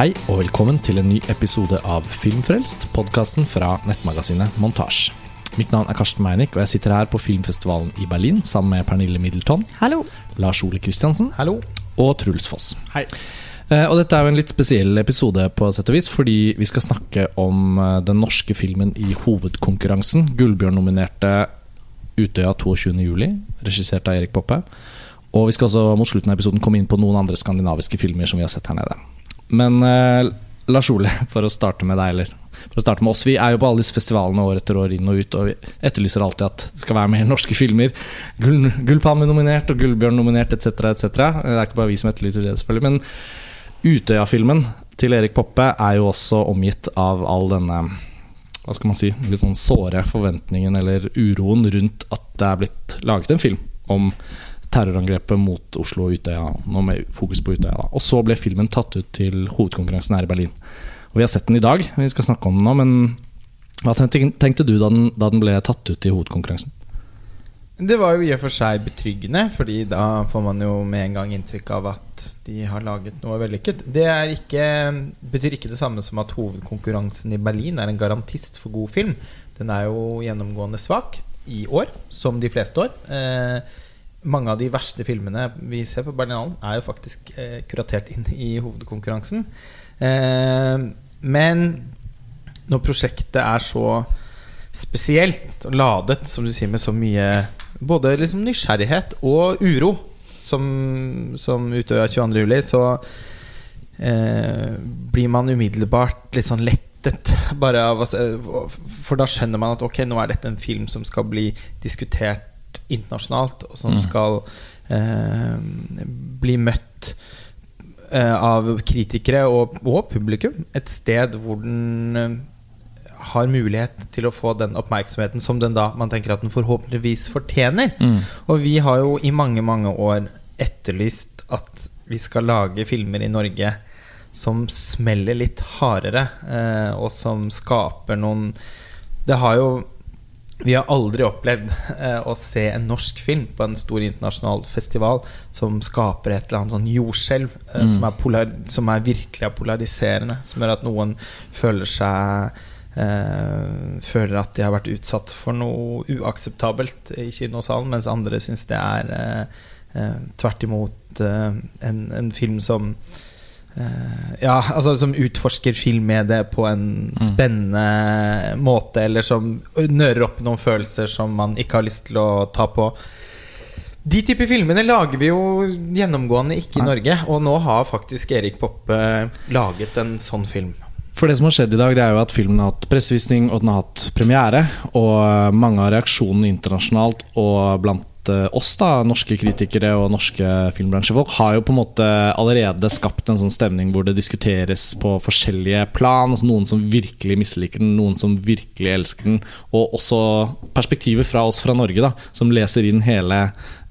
Hei og velkommen til en ny episode av Filmfrelst, podkasten fra nettmagasinet Montasj. Mitt navn er Karsten Meinick, og jeg sitter her på filmfestivalen i Berlin sammen med Pernille Middleton, Hallo. Lars Ole Kristiansen Hallo. og Truls Foss. Hei. Eh, Og dette er jo en litt spesiell episode, på sett og vis fordi vi skal snakke om eh, den norske filmen i hovedkonkurransen. Gullbjørn-nominerte Utøya 22.07, regissert av Erik Poppe. Og vi skal også mot slutten av episoden komme inn på noen andre skandinaviske filmer som vi har sett her nede. Men eh, Lars Ole, for å starte med deg, eller for å starte med oss. Vi er jo på alle disse festivalene år etter år inn og ut, og vi etterlyser alltid at det skal være mer norske filmer. Gull, Gullpalme nominert og Gullbjørn nominert etc. etc. Det er ikke bare vi som etterlyser det, selvfølgelig. Men Utøya-filmen til Erik Poppe er jo også omgitt av all denne hva skal man si, litt sånn såre forventningen eller uroen rundt at det er blitt laget en film om terrorangrepet mot Oslo og Utøya, nå med fokus på Utøya. Da. Og så ble filmen tatt ut til hovedkonkurransen her i Berlin. Og Vi har sett den i dag, vi skal snakke om den nå, men hva tenkte, du da den, da den ble tatt ut i hovedkonkurransen? Det var jo i og for seg betryggende, Fordi da får man jo med en gang inntrykk av at de har laget noe vellykket. Det ikke, betyr ikke det samme som at hovedkonkurransen i Berlin er en garantist for god film. Den er jo gjennomgående svak i år, som de fleste år. Eh, mange av de verste filmene vi ser på Berlinalen, er jo faktisk eh, kuratert inn i hovedkonkurransen. Eh, men når prosjektet er så spesielt og ladet, som du sier, med så mye både liksom nysgjerrighet og uro som, som Utøya 22. juli, så eh, blir man umiddelbart litt sånn. Bare av, for da skjønner man at ok, nå er dette en film som skal bli diskutert internasjonalt, og som Mm. skal eh, bli møtt eh, av kritikere og, og publikum. Et sted hvor den eh, har mulighet til å få den oppmerksomheten som den da man tenker at den forhåpentligvis fortjener. Og vi har jo i mange, mange år etterlyst at vi skal lage filmer i Norge som smeller litt hardere, eh, og som skaper noen Det har jo Vi har aldri opplevd eh, å se en norsk film på en stor internasjonal festival som skaper et eller annet sånn jordskjelv, eh, som, er polar, som er virkelig er polariserende, som gjør at noen føler seg eh, føler at de har vært utsatt for noe uakseptabelt i kinosalen, mens andre syns det er eh, eh, tvert imot eh, en, en film som ja, altså som utforsker filmmediet på en spennende måte, eller som nører opp noen følelser som man ikke har lyst til å ta på. De typer filmene lager vi jo gjennomgående ikke i Norge, og nå har faktisk Erik Poppe laget en sånn film. For det som har skjedd i dag, det er jo at filmen har hatt pressevisning, og den har hatt premiere. Og eh, mange av reaksjonene internasjonalt og blant eh, oss, da, norske kritikere og norske filmbransjefolk, har jo på en måte allerede skapt en sånn stemning hvor det diskuteres på forskjellige plan. Altså noen som virkelig misliker den, noen som virkelig elsker den. Og også perspektiver fra oss fra Norge, da, som leser inn hele,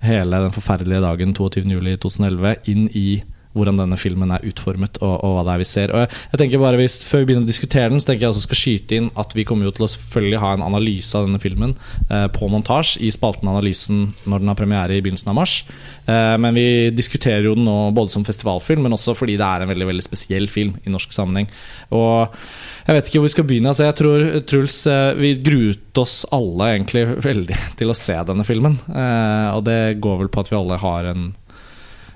hele den forferdelige dagen 22.07.2011 inn i hvordan denne filmen er utformet og, og hva det er vi ser. Og jeg tenker bare hvis, Før vi begynner å diskutere den, så tenker jeg også skal skyte inn at vi kommer jo til å selvfølgelig ha en analyse av denne filmen eh, på montasje i spalten Analysen når den har premiere i begynnelsen av mars. Eh, men vi diskuterer jo den nå både som festivalfilm, men også fordi det er en veldig veldig spesiell film i norsk sammenheng. Og jeg vet ikke hvor vi skal begynne. Altså jeg tror, Truls, eh, Vi gruet oss alle egentlig veldig til å se denne filmen. Eh, og det går vel på at vi alle har en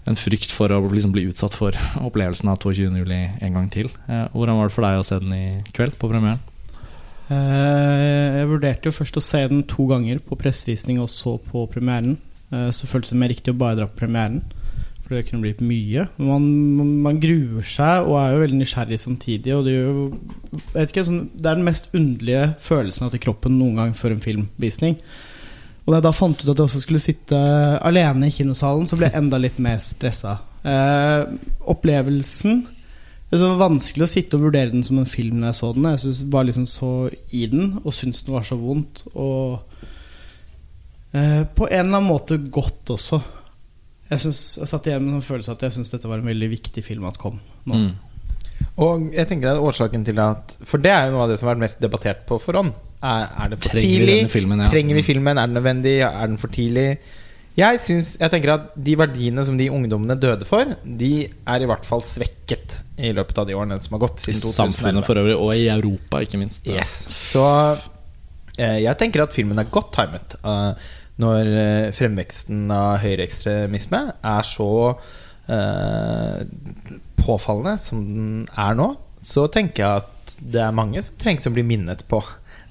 en frykt for å liksom bli utsatt for opplevelsen av 22. juli en gang til. Eh, hvordan var det for deg å se den i kveld på premieren? Eh, Jeg vurderte jo først å se den to ganger på pressevisning og så på premieren. Eh, Så føltes det mer riktig å bare dra på premieren, for det kunne blitt mye. Man, man, gruer seg og er jo veldig nysgjerrig samtidig. Og det, er jo, ikke, sånn, det er den mest underlige følelsen til kroppen noen gang før en filmvisning. Og da jeg da fant ut at jeg også skulle sitte alene i kinosalen, så ble jeg enda litt mer stressa. Eh, opplevelsen Det var vanskelig å sitte og vurdere den som en film når jeg så den. Jeg synes, var liksom så i den og syntes den var så vondt. Og eh, på en eller annen måte godt også. Jeg, synes, jeg satt igjen med en følelse at jeg syns dette var en veldig viktig film at kom nå. Mm. Og jeg tenker at årsaken til at For det er jo noe av det som har vært mest debattert på forhånd. Er, er det for Trenger tidlig? Vi filmen, ja. Trenger vi filmen? Er den nødvendig? Er den for tidlig? Jeg, synes, jeg tenker at de verdiene som de ungdommene døde for, de er i hvert fall svekket i løpet av de årene som har gått I samfunnet for øvrig, og i Europa, ikke minst. Yes. Så eh, jeg tenker at filmen er godt timet. eh, når eh, fremveksten av høyreekstremisme er så påfallende som den er nå, så tenker jeg at det er mange som trengs å bli minnet på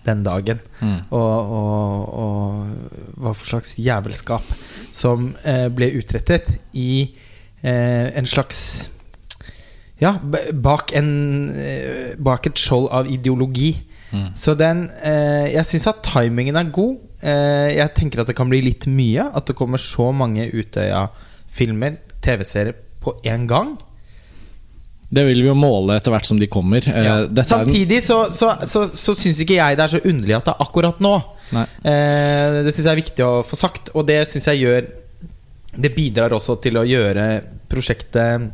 den dagen. Mm. Og, og, og hva for slags jævelskap som eh, ble utrettet i eh, en slags Ja, bak, en, eh, bak et skjold av ideologi. Mm. Så den eh, Jeg syns at timingen er god. Eh, jeg tenker at det kan bli litt mye. At det kommer så mange Utøya-filmer, TV-serier, på én gang. Det vil vi jo måle etter hvert som de kommer. Eh, Ja. Samtidig så, så, så, så syns ikke jeg det er så underlig at det er akkurat nå. Eh, det syns jeg er viktig å få sagt, og det syns jeg gjør Det bidrar også til å gjøre prosjektet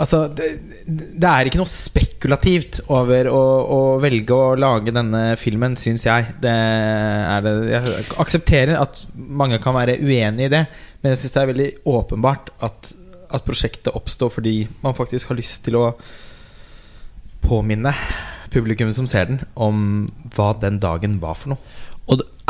Altså, det, det er ikke noe spekulativt over å, å velge å lage denne filmen, syns jeg. Det er det. Jeg aksepterer at mange kan være uenig i det, men jeg syns det er veldig åpenbart at, at prosjektet oppstår fordi man faktisk har lyst til å påminne publikum som ser den, om hva den dagen var for noe.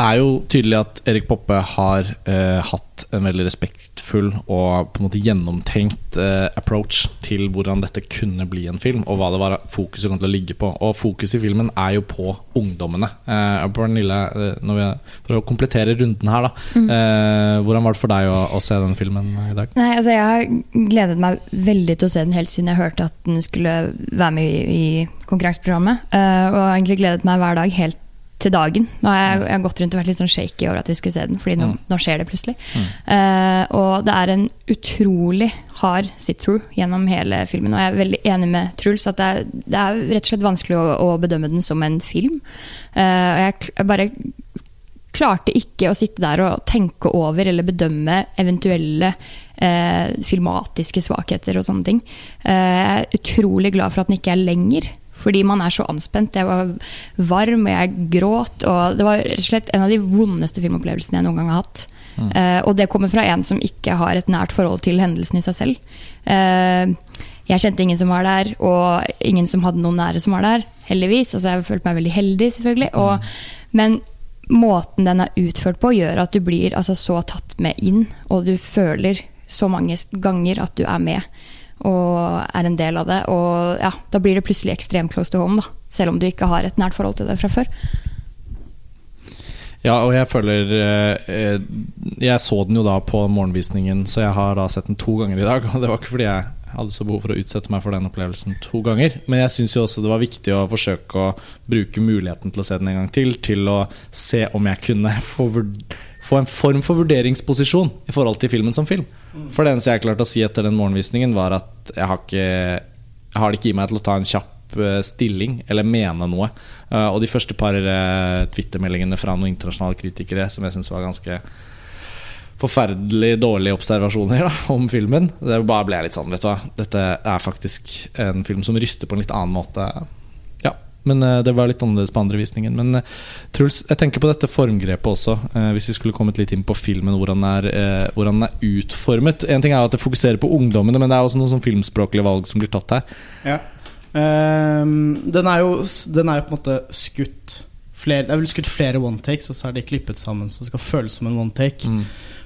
Er jo tydelig at Erik Poppe har eh, hatt en veldig respektfull og på en måte gjennomtenkt eh, approach til hvordan dette kunne bli en film, og hva det var fokuset kom til å ligge på. Og fokuset i filmen er jo på ungdommene. Eh, Pernille, eh, når vi, for å komplettere runden her, da. Eh, hvordan var det for deg å, å se den filmen i dag? Nei, altså Jeg har gledet meg veldig til å se den helt siden jeg hørte at den skulle være med i, i konkurranseprogrammet. eh, og egentlig gledet meg hver dag helt til dagen. Nå har jeg, jeg har gått rundt og vært litt sånn shaky over at vi skulle se den, fordi nå, Mm. nå skjer det plutselig. Mm. Uh, og det er en utrolig hard sit-through gjennom hele filmen. Og jeg er veldig enig med Truls at det er, det er rett og slett vanskelig å, å bedømme den som en film. Uh, og jeg, jeg bare klarte ikke å sitte der og tenke over eller bedømme eventuelle eh, filmatiske svakheter og sånne ting. Eh, jeg er utrolig glad for at den ikke er lenger. Fordi man er så anspent. Jeg var varm, og jeg gråt. Og det var rett og slett en av de vondeste filmopplevelsene jeg noen gang har hatt. Eh, og det kommer fra en som ikke har et nært forhold til hendelsen i seg selv. Uh, jeg kjente ingen som var der, og ingen som hadde noen nære som var der. Heldigvis. Altså, jeg følte meg veldig heldig, selvfølgelig. Og, men måten den er utført på, gjør at du blir altså, så tatt med inn, og du føler så mange ganger at du er med og er en del av det. Og ja, da blir det plutselig ekstremt close to home, da. Selv om du ikke har et nært forhold til det fra før. Ja, og jeg føler eh, eh, Jeg så den jo da på morgenvisningen, så jeg har da sett den to ganger i dag. Og det var ikke fordi jeg hadde så behov for å utsette meg for den opplevelsen to ganger. Men jeg syns jo også det var viktig å forsøke å bruke muligheten til å se den en gang til, til å se om jeg kunne få, vurd- få en form for vurderingsposisjon i forhold til filmen som film. For det eneste jeg klarte å si etter den morgenvisningen, var at jeg har ikke Jeg har det ikke i meg til å ta en kjapp eh, stilling eller mene noe. Eh, og de første par twittermeldingene Twitter-meldingene fra noen internasjonale kritikere som jeg syns var ganske forferdelig dårlige observasjoner da, om filmen. Det bare ble jeg litt sånn, vet du hva. Dette er faktisk en film som ryster på en litt annen måte. Men eh, det var litt annerledes på andre visningen. Men eh, Truls, jeg tenker på dette formgrepet også. eh, hvis vi skulle kommet litt inn på filmen, hvordan den er, hvordan er utformet. En ting er jo at det fokuserer på ungdommene, men det er også noen sånn filmspråklige valg som blir tatt her. Ja. Um, den, er jo, den er jo på en måte skutt flere, Det er vel skutt flere one takes, og så er de klippet sammen så det skal føles som en one take. Mm.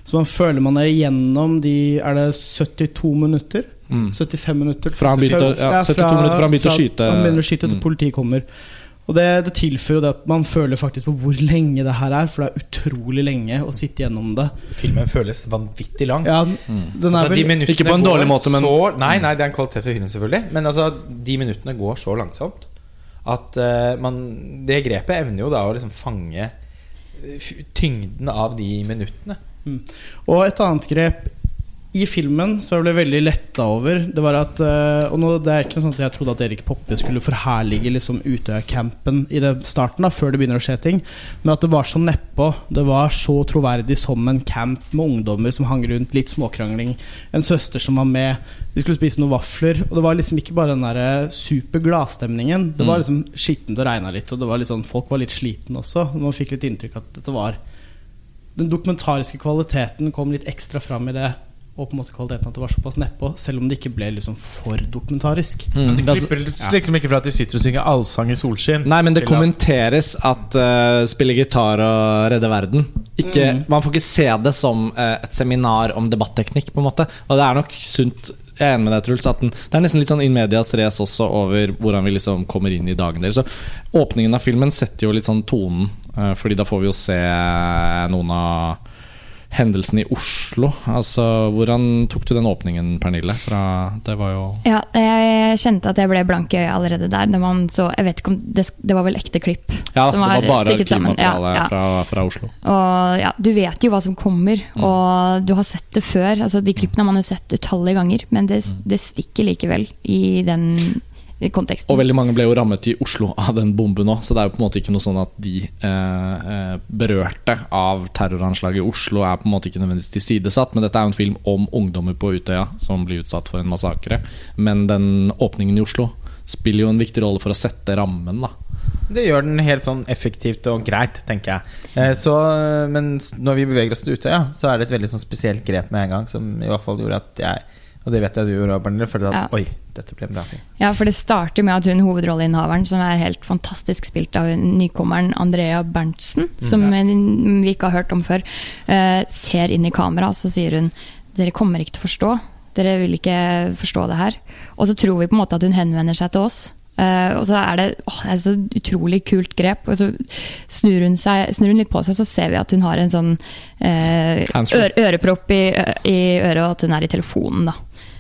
Så man føler man er igjennom de Er det 72 minutter? Mm. 75 minutter Fra han begynte ja, 72 minutter fra han begynte å skyte. Han begynner å skyte til Mm. politiet kommer. Og det, det tilfører jo det at man føler faktisk på hvor lenge det her er, for det er utrolig lenge å sitte gjennom det. Filmen føles vanvittig lang. Ja, Mm. den er Altså, de vel Ikke på en dårlig måte, men- så, Nei, nei, det er en kvalitet for filmen, selvfølgelig. Men altså, de minuttene går så langsomt at uh, man Det grepet evner jo da å liksom fange eh, tyngden av de minuttene. Og et annet grep i filmen så jeg ble veldig letta over, det var at eh, Og nå, det er ikke sånn at jeg trodde at Erik Poppe skulle forherlige liksom Utøya-campen i det starten, da før det begynner å skje ting, men at det var så nedpå. Det var så troverdig som en camp med ungdommer som hang rundt, litt småkrangling. En søster som var med. De skulle spise noen vafler. Og det var liksom ikke bare den der super gladstemningen. Det var Mm. liksom skittent og regna litt, og det var sånn, folk var litt slitne også. Og Man fikk litt inntrykk at dette var den dokumentariske kvaliteten kom litt ekstra fram i det. Og på en måte kvaliteten at det var såpass nedpå, selv om det ikke ble liksom for dokumentarisk. Mm. De Det klipper liksom ikke fra at de sitter og synger allsang i solskinn. Nei, men det kommenteres at uh, spille gitar og redde verden. Ikke, Man får ikke se det som uh, et seminar om debatteknikk, på en måte. Og det er nok sunt. Jeg er enig med deg, Truls. At den, det er nesten litt sånn in medias race også over hvordan vi liksom kommer inn i dagen deres. Så åpningen av filmen setter jo litt sånn tonen, uh, Fordi da får vi jo se noen av hendelsene i Oslo. Altså, Hvordan tok du den åpningen, Pernille? Fra, det var jo Ja, jeg kjente at jeg ble blank i øyet allerede der. Når man så, jeg vet ikke om det, det var vel ekte klipp Ja, som det var bare sammen. Ja, arkivmateriale ja. Fra, fra Oslo. Og ja, du vet jo hva som kommer, Mm. og du har sett det før. Altså, de klippene har man jo sett utallige ganger, men det, Mm. det stikker likevel i den i konteksten. Og veldig mange ble jo rammet i Oslo av den bomben òg, så det er jo på en måte ikke noe sånn at de eh, eh, berørte av terroranslaget i Oslo er på en måte ikke nødvendigvis tilsidesatt. Men dette er jo en film om ungdommer på Utøya som blir utsatt for en massakre. Men den åpningen i Oslo spiller jo en viktig rolle for å sette rammen, da. Det gjør den helt sånn effektivt og greit, tenker jeg. Eh, Så, men når vi beveger oss til Utøya, så er det et veldig sånn spesielt grep med en gang, som i hvert fall gjorde at jeg Og det vet jeg du gjorde, Pernille, følte at Ja. oi, dette ble en bra film. Ja, for det starter med at hun hovedrolleinnehaveren, som er helt fantastisk spilt av nykommeren Andrea Berntsen, som vi ikke har hørt om før, uh, ser inn i kamera, og så sier hun dere kommer ikke til å forstå. Dere vil ikke forstå det her. Og så tror vi på en måte at hun henvender seg til oss. Uh, og så er det, åh, det er så utrolig kult grep. Og så snur hun, seg, snur hun litt på seg, så ser vi at hun har en sånn uh, ørepropp i, i øret, og at hun er i telefonen, da.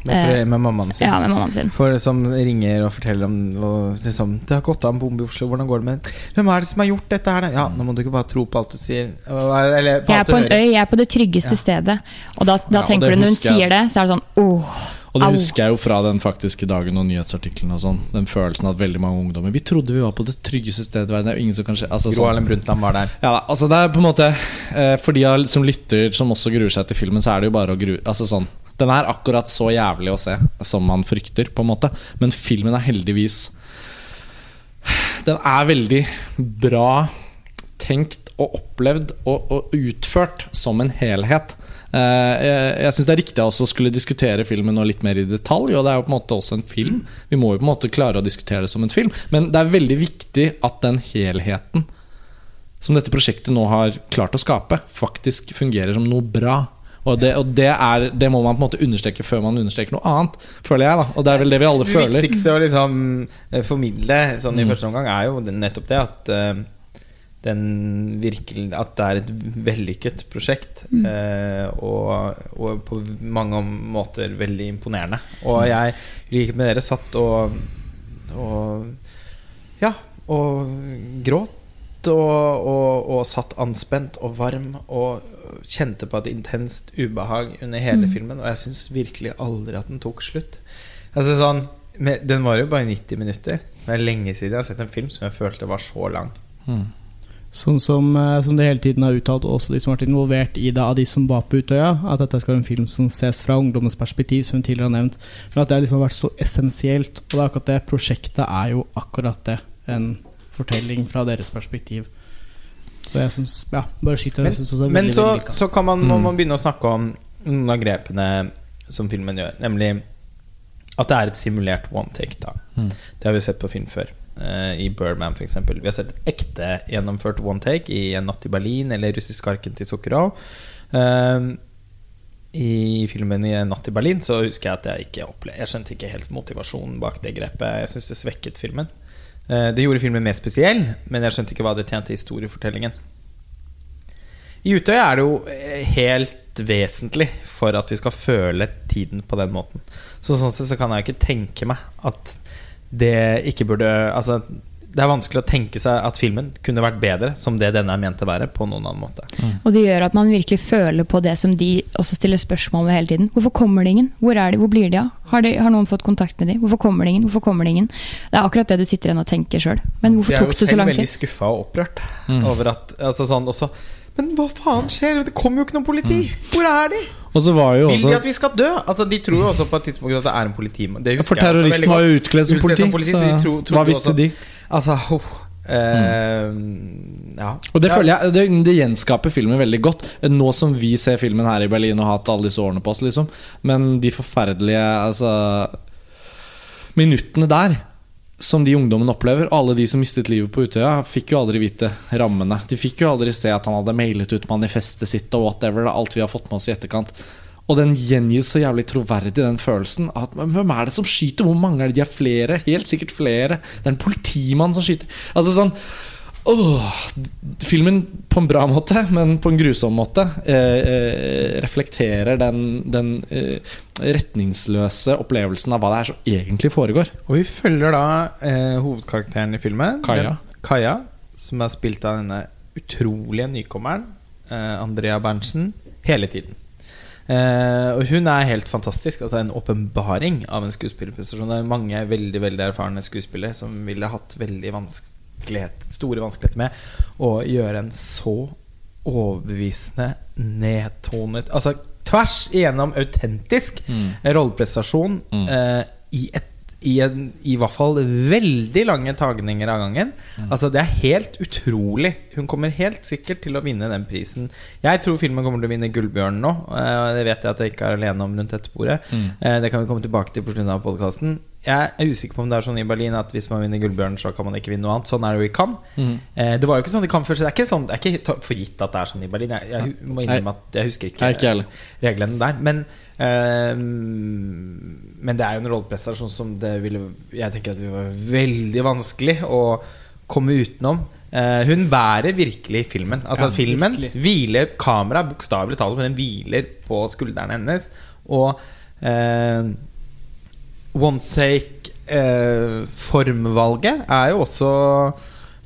Med, med mammaen sin. Ja, med mammaen sin. For som ringer og forteller om og liksom, Det har gått av en bombe i Oslo, hvordan går det med Hvem er det som har gjort dette her? da?» Ja, nå må du ikke bare tro på alt du sier. Eller på Jeg er på en øy, jeg er på det tryggeste Ja. stedet. Og da, da Ja, og tenker du, når hun sier det, så er det sånn åh, Og det Au. husker jeg jo fra den faktiske dagen og nyhetsartiklene og sånn. Den følelsen at veldig mange ungdommer Vi trodde vi var på det tryggeste stedet i verden. Det er jo ingen som kan skje altså, Gro sånn- Harlem Brundtland var der. Ja, altså det er på en måte eh, For de som lytter, som også gruer seg til filmen, så er det jo bare å grue Altså sånn Den er akkurat så jævlig å se som man frykter, på en måte. Men filmen er heldigvis Den er veldig bra tenkt og opplevd og, og utført som en helhet. Eh, jeg jeg syns det er riktig å skulle diskutere filmen litt mer i detalj. Og det er jo på en måte også en film. Vi må jo på en måte klare å diskutere det som en film. Men det er veldig viktig at den helheten som dette prosjektet nå har klart å skape, faktisk fungerer som noe bra. Og, det, og det, er, det må man på en måte understreke før man understreker noe annet, føler jeg. da Og det er vel det vi alle føler. Det viktigste å liksom eh, formidle sånn i Mm. første omgang er jo nettopp det at eh, den virkelig, At det er et vellykket prosjekt. Mm. eh, og, og på mange måter veldig imponerende. Og jeg, i likhet med dere, satt og, og Ja, og gråt. Og, og, og satt anspent og varm og kjente på et intenst ubehag under hele Mm. filmen. Og jeg syns virkelig aldri at den tok slutt. Altså sånn Den var jo bare 90 minutter. Det er lenge siden jeg har sett en film som jeg følte var så lang. Mm. Sånn som, eh, som det hele tiden har uttalt, og også de som har vært involvert i det, av de som var på Utøya, at dette skal være en film som ses fra ungdommens perspektiv, som hun tidligere har nevnt. Men at det liksom har vært så essensielt. Og det er akkurat det. Prosjektet er jo akkurat det. En fortelling fra deres perspektiv. Så jeg syns Ja, bare skyt det. Men, synes det er men veldig, så, veldig så kan man, Mm. man begynne å snakke om noen av grepene som filmen gjør. Nemlig at det er et simulert one take. da Mm. Det har vi sett på film før. Uh, I Birdman, f.eks. Vi har sett ekte gjennomført one take i En natt i Berlin eller Russisk arken til Sukkerov. Uh, I filmen i En natt i Berlin så husker jeg at jeg ikke opplevde Jeg skjønte ikke helt motivasjonen bak det grepet. Jeg syns det svekket filmen. Eh, Det gjorde filmen mer spesiell, men jeg skjønte ikke hva det tjente historiefortellingen. I Utøya er det jo eh, helt vesentlig for at vi skal føle tiden på den måten. Så sånn sett så kan jeg ikke tenke meg at det ikke burde Altså, det er vanskelig å tenke seg at filmen kunne vært bedre som det denne er ment å være, på noen annen måte. Og det gjør at man virkelig føler på det som de også stiller spørsmål ved hele tiden. Hvorfor kommer det ingen? Hvor er de? Hvor blir de av? Har, de, har noen fått kontakt med de? Hvorfor kommer det ingen? Hvorfor kommer det ingen? Det er akkurat det du sitter igjen og tenker sjøl. Men hvorfor tok det så langt? Jeg er jo selv veldig tid? skuffa og opprørt Mm. over at altså sånn også Men hva faen skjer? Det kommer jo ikke noe politi! Hvor er de? Og så var jo Vil de at vi skal dø? Altså De tror jo også på et tidspunkt at det er en politimann. For terroristen var jo utkledd som politi, som politi, så så de tro- hva visste også- de? Altså, oh, mm. ja. Og det føler jeg det, det gjenskaper filmen veldig godt. Nå som vi ser filmen her i Berlin og har hatt alle disse årene på oss, liksom. Men de forferdelige altså, minuttene der som de ungdommene opplever, og alle de som mistet livet på Utøya, fikk jo aldri vite rammene. De fikk jo aldri se at han hadde mailet ut manifestet sitt og whatever. Alt vi har fått med oss i etterkant. Og den gjengis så jævlig troverdig, den følelsen. At, men hvem er det som skyter? Hvor mange er det? De er flere. Helt sikkert flere. Det er en politimann som skyter. Altså sånn Åh, filmen på en bra måte, men på en grusom måte, eh, eh, reflekterer den, den eh, retningsløse opplevelsen av hva det er som egentlig foregår. Og vi følger da eh, hovedkarakteren i filmen. Kaja. Den- Kaja, som er spilt av denne utrolige nykommeren, eh, Andrea Berntsen, hele tiden. Eh, og hun er helt fantastisk. Altså En åpenbaring av en skuespillerprestasjon. Det er mange veldig veldig erfarne skuespillere som ville hatt veldig vanskelighet, store vanskeligheter med å gjøre en så overbevisende, nedtonet Altså tvers igjennom autentisk rolleprestasjon Mm. eh, i et i, en, I hvert fall veldig lange tagninger av gangen. Altså Det er helt utrolig. Hun kommer helt sikkert til å vinne den prisen. Jeg tror filmen kommer til å vinne Gullbjørnen nå. eh, Det vet jeg at jeg ikke er alene om rundt dette bordet. Mm. Det kan vi komme tilbake til på slutten av podkasten. Jeg er usikker på om det er sånn i Berlin at hvis man vinner Gullbjørnen, så kan man ikke vinne noe annet. Sånn er det jo i Cannes. Eh, Det var jo ikke sånn i Cannes først. Det er ikke, sånn, det er ikke for gitt at det er sånn i Berlin. Jeg, jeg jeg må innrømme at jeg husker ikke, ikke reglene der. Men eh, Men det er jo en rolleprestasjon som det ville Jeg tenker at det var veldig vanskelig å komme utenom. Eh, hun bærer virkelig filmen. Altså Ja, Filmen virkelig. hviler Kameraet bokstavelig talt, men den hviler på skuldrene hennes. Og eh, one take-formvalget er jo også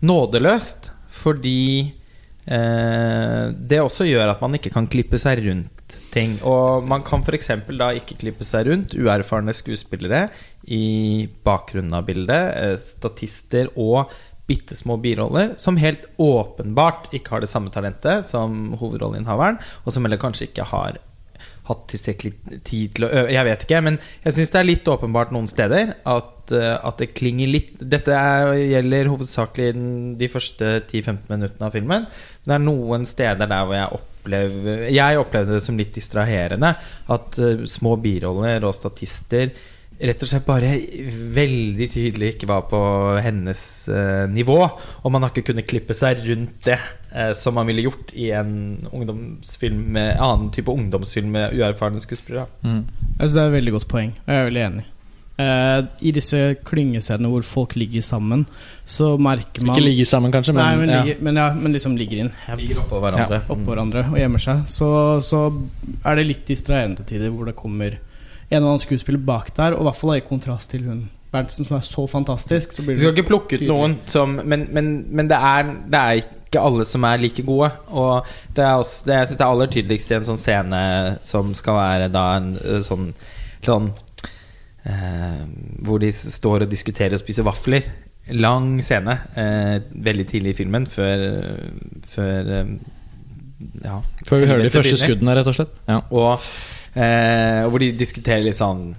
nådeløst, fordi eh, det også gjør at man ikke kan klippe seg rundt ting. Og man kan f.eks. da ikke klippe seg rundt uerfarne skuespillere i bakgrunnen av bildet, eh, statister og bitte små biroller som helt åpenbart ikke har det samme talentet som hovedrolleinnehaveren, og som heller kanskje ikke har hatt tilstrekkelig tid til å øve. Jeg vet ikke, men jeg syns det er litt åpenbart noen steder at, at det klinger litt Dette er, gjelder hovedsakelig de første 10-15 minuttene av filmen. Men det er noen steder der hvor jeg opplever Jeg opplevde det som litt distraherende. At små biroller og statister rett og slett bare veldig tydelig ikke var på hennes eh, nivå. Og man har ikke kunnet klippe seg rundt det eh, som man ville gjort i en ungdomsfilm med annen type ungdomsfilm med uerfarne skuespillere. Mm. Altså, det er et veldig godt poeng, og jeg er veldig enig. Eh, I disse klyngescenene hvor folk ligger sammen, så merker man Ikke ligger sammen, kanskje, men, Nei, men, ja. ligger, men, ja, men liksom ligger inn Ligger oppå hverandre. oppå hverandre og gjemmer seg. Så, så er det litt distraherende til tider hvor det kommer en eller annen skuespiller bak der, og i hvert fall i kontrast til hun Berntsen, som er så fantastisk. Så blir Vi skal ikke plukke ut noen som Men, men, men det, er, det er ikke alle som er like gode. Og det er også, det, jeg synes det er aller tydeligst i en sånn scene som skal være da en eh, sånn, sånn eh, Hvor de står og diskuterer og spiser vafler. Lang scene. Eh, veldig tidlig i filmen, før, før eh, Ja. Før vi hører de første begynner. skuddene, rett og slett. Ja. Og eh, hvor de diskuterer litt sånn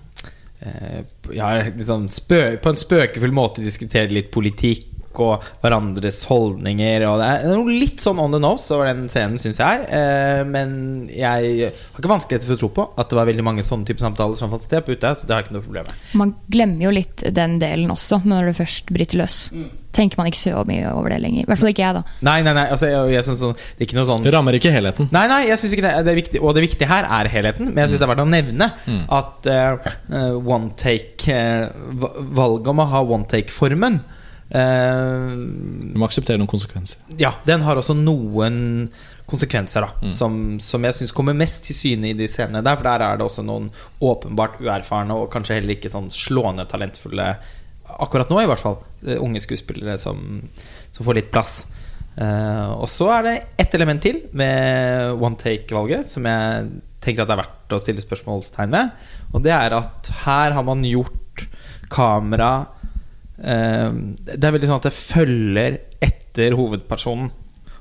eh, ja, spø På en spøkefull måte diskuterer litt politikk og hverandres holdninger. Og det er noe litt sånn on the nose over den scenen, syns jeg. Eh, men jeg har ikke vanskeligheter for å tro på at det var veldig mange sånne type samtaler som fant sted på Utøya. Så det har jeg ikke noe problem med. Man glemmer jo litt den delen også, når det først bryter løs. Tenker man ikke så mye over det lenger. I hvert fall ikke jeg, da. Nei, nei, nei altså, jeg, jeg synes sånn, Det er ikke noe sånn rammer ikke helheten. Nei, nei, jeg synes ikke det, det er viktig Og det viktige her er helheten Men jeg synes det er verdt å nevne At uh, one take uh, Valget om å ha one take-formen eh, Du må akseptere noen konsekvenser. Ja, den har også noen konsekvenser da som, som jeg synes kommer mest til syne i de scenene der For der er det også noen åpenbart uerfarne Og kanskje heller ikke sånn slående talentfulle Akkurat nå i hvert fall Unge skuespillere som, som får litt plass Uh, og så er det ett element til med one take-valget som jeg tenker at det er verdt å stille spørsmålstegn ved. Og det er at her har man gjort kamera uh, Det er veldig sånn at det følger etter hovedpersonen.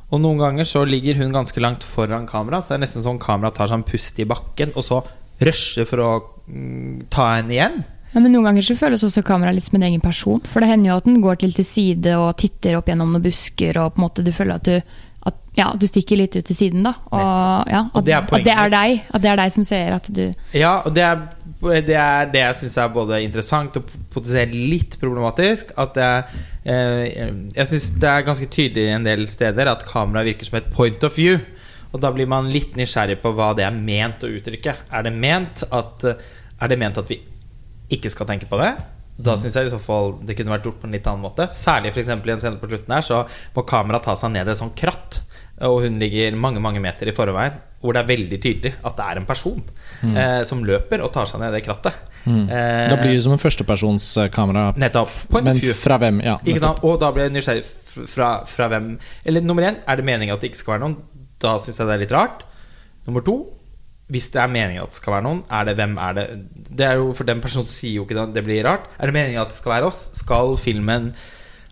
Og noen ganger så ligger hun ganske langt foran kamera, så det er nesten sånn kamera tar seg en pust i bakken, og så rusher for å mm, ta henne igjen. Ja, men Noen ganger så føles også kameraet litt som en egen person. For det hender jo at den går litt til side og titter opp gjennom noen busker, og på en måte du føler at du at, ja, du stikker litt ut til siden. da Og, ja, Og det at det er deg At det er deg som ser at du Ja, og det er det, er det jeg syns er både interessant og potensielt litt problematisk. At det, eh, jeg syns det er ganske tydelig en del steder at kameraet virker som et point of view. Og da blir man litt nysgjerrig på hva det er ment å uttrykke. Er det ment at, er det ment at vi ikke skal tenke på det? Da syns jeg i så fall det kunne vært gjort på en litt annen måte. Særlig for i en scene på slutten her, så må kameraet ta seg ned i et sånt kratt. Og hun ligger mange mange meter i forveien, hvor det er veldig tydelig at det er en person eh, som løper og tar seg ned i det krattet. Eh, Da blir det som en førstepersonskamera. Nettopp. Point Men fra hvem? Ja? Og da blir jeg nysgjerrig fra, fra hvem Eller nummer én, er det meningen at det ikke skal være noen? Da syns jeg det er litt rart. Nummer to, hvis det er meningen at det skal være noen, er det hvem er det Det er jo For den personen sier jo ikke det, det blir rart. Er det meningen at det skal være oss? Skal filmen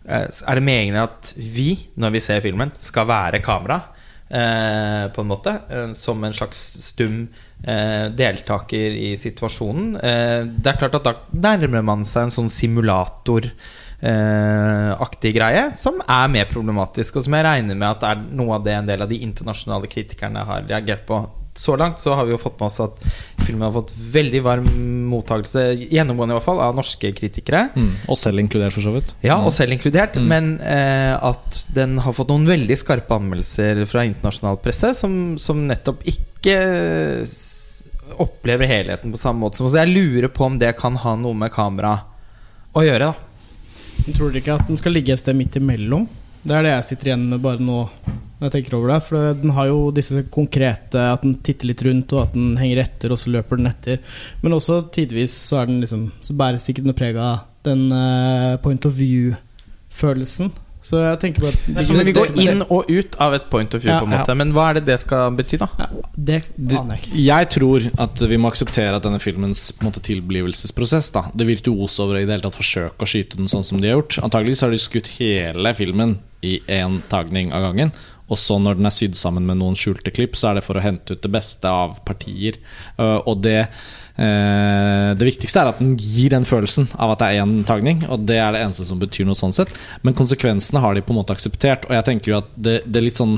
eh, Er det meningen at vi, når vi ser filmen, skal være kamera? Eh, på en måte eh, Som en slags stum eh, deltaker i situasjonen. Eh, det er klart at da nærmer man seg en sånn simulator aktig greie, som er mer problematisk, og som jeg regner med at er noe av det en del av de internasjonale kritikerne har reagert på. Så langt så har vi jo fått med oss at filmen har fått veldig varm mottakelse, gjennomgående i hvert fall, av norske kritikere. Mm. Og selv inkludert, for så vidt. Ja, og selv inkludert. Men eh, at den har fått noen veldig skarpe anmeldelser fra internasjonal presse, som, som nettopp ikke opplever helheten på samme måte som oss. Jeg lurer på om det kan ha noe med kamera å gjøre, da. Tror dere ikke at den skal ligge et sted midt imellom? Det er det jeg sitter igjen med bare nå når jeg tenker over det. For den har jo disse konkrete At den titter litt rundt, og at den henger etter, og så løper den etter. Men også tidvis så er den liksom Så bæres ikke noe preg av den uh, point of view-følelsen. Så jeg tenker bare at Det er som vi går inn og ut av et point of view, Ja, på en måte. Men hva er det det skal bety, da? ja, Det aner jeg ikke. Jeg tror at vi må akseptere at denne filmens på en måte, tilblivelsesprosess da, Det virtuose over å i det hele tatt forsøke å skyte den sånn som de har gjort. Antakeligvis har de skutt hele filmen i én tagning av gangen. Og så når den er sydd sammen med noen skjulte klipp, så er det for å hente ut det beste av partier. Uh, og det eh, Det viktigste er at den gir den følelsen av at det er én tagning. Og det er det eneste som betyr noe sånn sett. Men konsekvensene har de på en måte akseptert. Og jeg tenker jo at det, det er litt sånn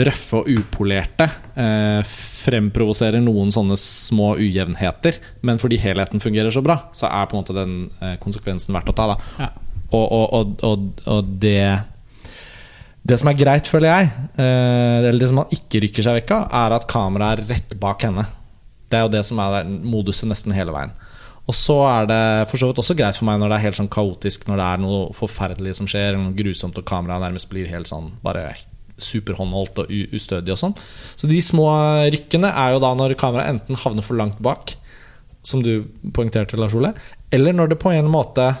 røffe og upolerte eh, fremprovoserer noen sånne små ujevnheter. Men fordi helheten fungerer så bra, så er på en måte den eh, konsekvensen verdt å ta. Ja. Og, og, og, og det Det som er greit, føler jeg, eh, eller det som man ikke rykker seg vekk av, er at kameraet er rett bak henne. Det er jo det som er moduset nesten hele veien. Og så er det for så vidt også greit for meg når det er helt sånn kaotisk, når det er noe forferdelig som skjer, noe grusomt, og kameraet nærmest blir helt sånn bare superhåndholdt og ustødig og sånn. Så de små rykkene er jo da når kameraet enten havner for langt bak, som du poengterte, Lars Ole, eller når det på en måte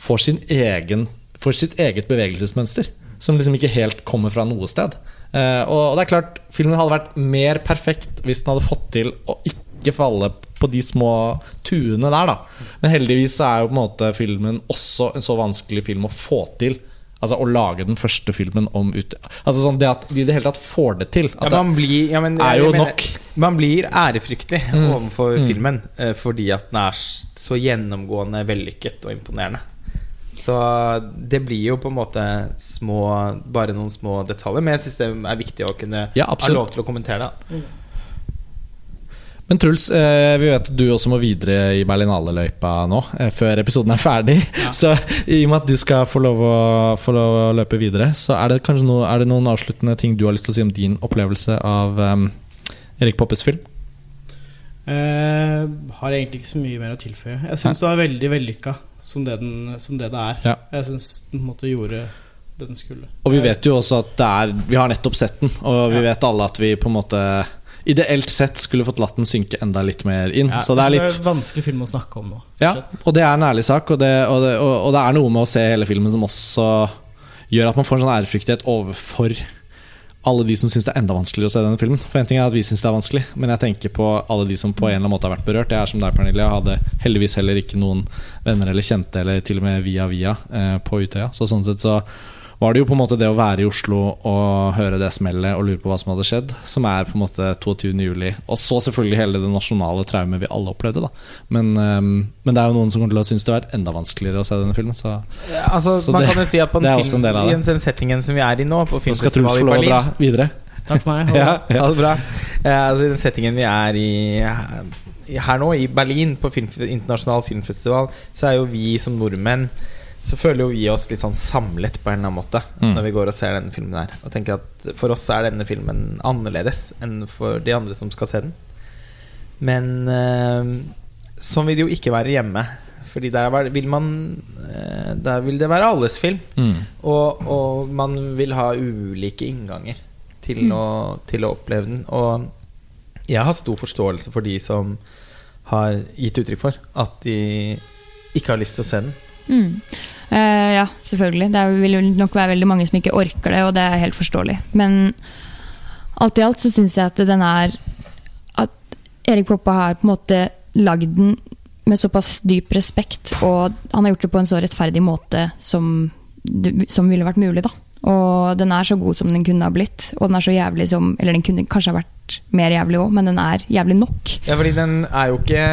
får, egen, får sitt eget bevegelsesmønster. Som liksom ikke helt kommer fra noe sted. Eh, og det er klart, filmen hadde vært mer perfekt hvis den hadde fått til å ikke falle på de små tuene der, da. Men heldigvis så er jo på en måte filmen også en så vanskelig film å få til. Altså å lage den første filmen om ut... Altså sånn det at de i det hele tatt får det til. Ja, man blir, ja, men, er jo mener, nok. Man blir ærefryktig overfor filmen eh, fordi at den er så gjennomgående vellykket og imponerende. Så det blir jo på en måte små bare noen små detaljer. Men jeg syns det er viktig å kunne Ja, ha lov til å kommentere det. Men Truls, eh, vi vet at du også må videre i Berlinale-løypa nå, eh, før episoden er ferdig. Så i og med at du skal få lov, å, få lov å løpe videre, så er det kanskje noe, er det noen avsluttende ting du har lyst til å si om din opplevelse av um, Erik Poppes film? Eh, har egentlig ikke så mye mer å tilføye. Jeg syns det var veldig vellykka som det, den, som det det er. Ja. Jeg syns den måte gjorde det den skulle. Og vi vet jo også at det er Vi har nettopp sett den, og vi Ja. vet alle at vi på en måte ideelt sett skulle fått latt den synke enda litt mer inn. Ja, så det er litt det er vanskelig film å snakke om nå. Ja, og det er en ærlig sak, og det, og, det, og, og det er noe med å se hele filmen som også gjør at man får en sånn ærefryktighet overfor alle de som syns det er enda vanskeligere å se denne filmen. For en ting er at vi syns det er vanskelig, men jeg tenker på alle de som på en eller annen måte har vært berørt. Jeg er som deg, Pernille. Jeg hadde heldigvis heller ikke noen venner eller kjente, eller til og med via via, eh, på Utøya. Så sånn sett så var det jo på en måte det å være i Oslo og høre det smellet og lure på hva som hadde skjedd, som er på en måte 22. juli. Og så selvfølgelig hele det nasjonale traumet vi alle opplevde, da. Men, um, men det er jo noen som kommer til å synes det har vært enda vanskeligere å se denne filmen. Så Ja, altså, Så man det- kan jo si at på en film, en del av i den settingen som vi er i nå, på nå skal Truls filmfestival få i lov å dra Berlin videre. Takk for meg. Ha Ja, Ja, ja. det bra. Uh, altså, I den settingen vi er i i- her nå, i Berlin, på film, internasjonal filmfestival, så er jo vi som nordmenn Så føler jo vi oss litt sånn samlet på en eller annen måte Mm. når vi går og ser denne filmen her. Og tenker at for oss er denne filmen annerledes enn for de andre som skal se den. Men øh, sånn vil det jo ikke være hjemme. Fordi der vil man eh, Der vil det være alles film. Mm. Og, og man vil ha ulike innganger til, Mm. å, til å oppleve den. Og jeg har stor forståelse for de som har gitt uttrykk for at de ikke har lyst til å se den. Mm. Eh, ja, selvfølgelig. Det vil nok være veldig mange som ikke orker det, og det er helt forståelig. Men alt i alt så syns jeg at den er At Erik Poppa har på en måte lagd den med såpass dyp respekt, og han har gjort det på en så rettferdig måte som, som ville vært mulig, da. Og den er så god som den kunne ha blitt, og den er så jævlig som Eller den kunne kanskje ha vært mer jævlig òg, men den er jævlig nok. Ja, fordi den er jo ikke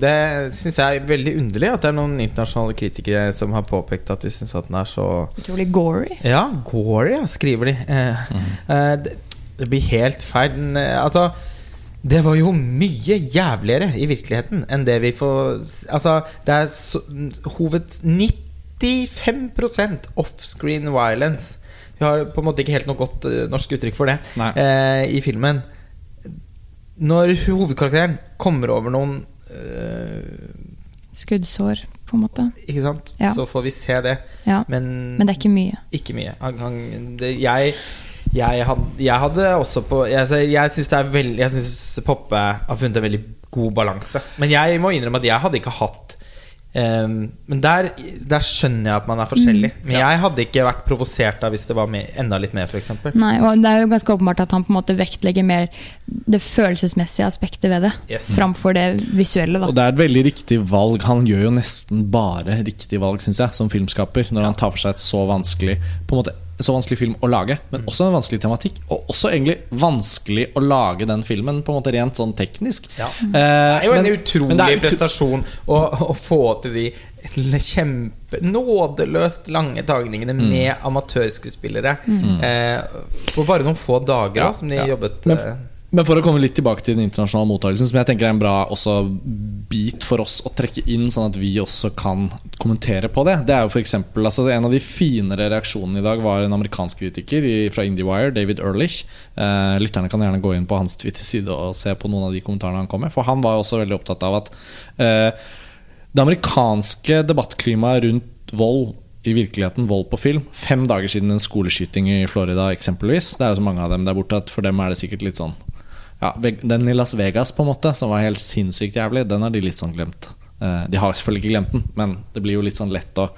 Det syns jeg er veldig underlig at det er noen internasjonale kritikere som har påpekt at de syns at den er så Utrolig gory. Ja, gory, ja, skriver de. Eh, eh, det, det blir helt feil. Eh, altså det var jo mye jævligere i virkeligheten enn det vi får Altså, det er så, hoved 95% offscreen violence. Vi har på en måte ikke helt noe godt eh, norsk uttrykk for det eh, i filmen. Når hovedkarakteren kommer over noen eh, Skuddsår, på en måte. Ikke sant? Ja. Så får vi se det. Ja. Men, Men det er ikke mye. ikke mye. Han, det, jeg, jeg, had, jeg hadde også på Jeg, altså, jeg syns Poppe har funnet en veldig god balanse. Men jeg må innrømme at jeg hadde ikke hatt ehm, Men der, der skjønner jeg at man er forskjellig. Men jeg hadde ikke vært provosert av hvis det var med, enda litt mer, f.eks. Nei, og det er jo ganske åpenbart at han på en måte vektlegger mer det følelsesmessige aspektet ved det, Yes. framfor det visuelle. Og det er et veldig riktig valg. Han gjør jo nesten bare riktig valg, syns jeg, som filmskaper, når han tar for seg et så vanskelig På en måte så vanskelig film å lage, men også en vanskelig tematikk. Og også egentlig vanskelig å lage den filmen, på en måte rent sånn teknisk. Ja. Eh, Det er jo en men- utrolig men er utro- prestasjon å, å få til de kjempe nådeløst lange tagningene Mm. med amatørskuespillere. Eh, på bare noen få dager Ja, da, som de ja. jobbet Men- eh, Men for å komme litt tilbake til den internasjonale mottakelsen, som jeg tenker er en bra også bit for oss å trekke inn, sånn at vi også kan kommentere på det, det er jo for eksempel, altså En av de finere reaksjonene i dag var en amerikansk kritiker fra IndieWire, David Ehrlich. Eh, lytterne kan gjerne gå inn på hans Twitter-side og se på noen av de kommentarene han kom med. For han var jo også veldig opptatt av at eh, det amerikanske debattklimaet rundt vold i virkeligheten vold på film. Fem dager siden en skoleskyting i Florida, eksempelvis. Det er jo så mange av dem der borte at for dem er det sikkert litt sånn ja, Den i Las Vegas, på en måte, som var helt sinnssykt jævlig, den har de litt sånn glemt. Eh, de har selvfølgelig ikke glemt den, men det blir jo litt sånn lett å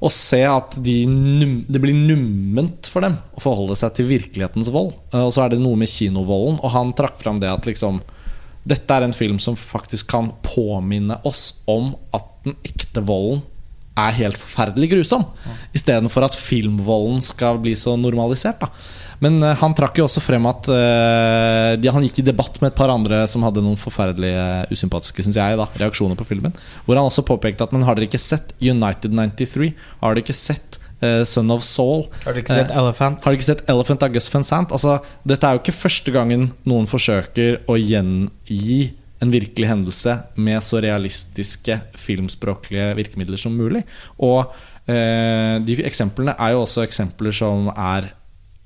å se at de num, det blir numment for dem å forholde seg til virkelighetens vold. Eh, Og så er det noe med kinovolden, og han trakk fram det at liksom dette er en film som faktisk kan påminne oss om at den ekte volden er helt forferdelig grusom. Istedenfor at filmvolden skal bli så normalisert. Da. Men eh, han trakk jo også frem at eh, de, han gikk i debatt med et par andre som hadde noen forferdelige, usympatiske synes jeg, da, reaksjoner på filmen. Hvor han også påpekte at Men har dere ikke sett United 93? Har dere ikke sett Uh, Son of Soul? Har dere ikke sett uh, Elephant? har dere ikke sett Elephant av Gus Van Sant? Altså, dette er jo ikke første gangen noen forsøker å gjengi en virkelig hendelse med så realistiske filmspråklige virkemidler som mulig. Og eh, de eksemplene er jo også eksempler som er